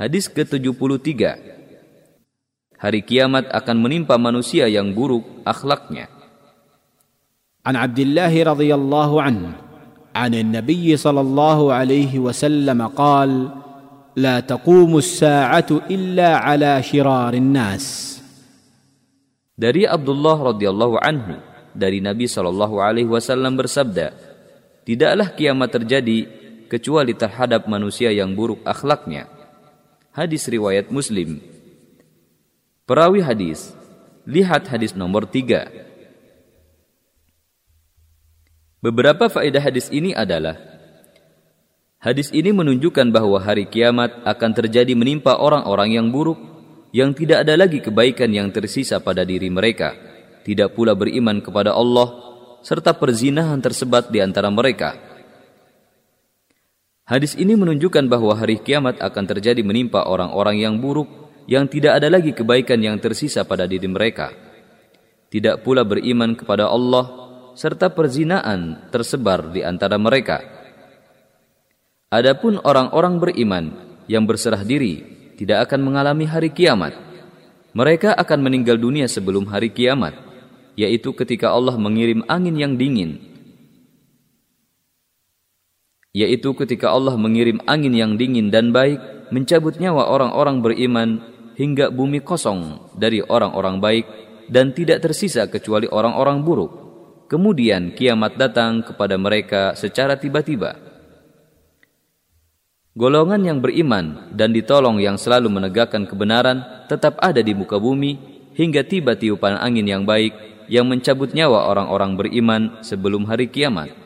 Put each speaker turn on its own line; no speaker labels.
Hadis ke-73 Hari kiamat akan menimpa manusia yang buruk akhlaknya.
عن عبد الله رضي الله عنه عن النبي صلى الله عليه وسلم قال لا تقوم الساعة إلا على شرار الناس
Dari Abdullah radhiyallahu anhu dari Nabi Shallallahu alaihi wasallam bersabda, "Tidaklah kiamat terjadi kecuali terhadap manusia yang buruk akhlaknya." Hadis riwayat Muslim. Perawi hadis, lihat hadis nomor 3. Beberapa faedah hadis ini adalah Hadis ini menunjukkan bahwa hari kiamat akan terjadi menimpa orang-orang yang buruk yang tidak ada lagi kebaikan yang tersisa pada diri mereka, tidak pula beriman kepada Allah, serta perzinahan tersebar di antara mereka. Hadis ini menunjukkan bahwa hari kiamat akan terjadi menimpa orang-orang yang buruk yang tidak ada lagi kebaikan yang tersisa pada diri mereka. Tidak pula beriman kepada Allah serta perzinaan tersebar di antara mereka. Adapun orang-orang beriman yang berserah diri tidak akan mengalami hari kiamat. Mereka akan meninggal dunia sebelum hari kiamat, yaitu ketika Allah mengirim angin yang dingin. Yaitu ketika Allah mengirim angin yang dingin dan baik, mencabut nyawa orang-orang beriman hingga bumi kosong dari orang-orang baik dan tidak tersisa kecuali orang-orang buruk. Kemudian kiamat datang kepada mereka secara tiba-tiba. Golongan yang beriman dan ditolong yang selalu menegakkan kebenaran tetap ada di muka bumi hingga tiba tiupan angin yang baik yang mencabut nyawa orang-orang beriman sebelum hari kiamat.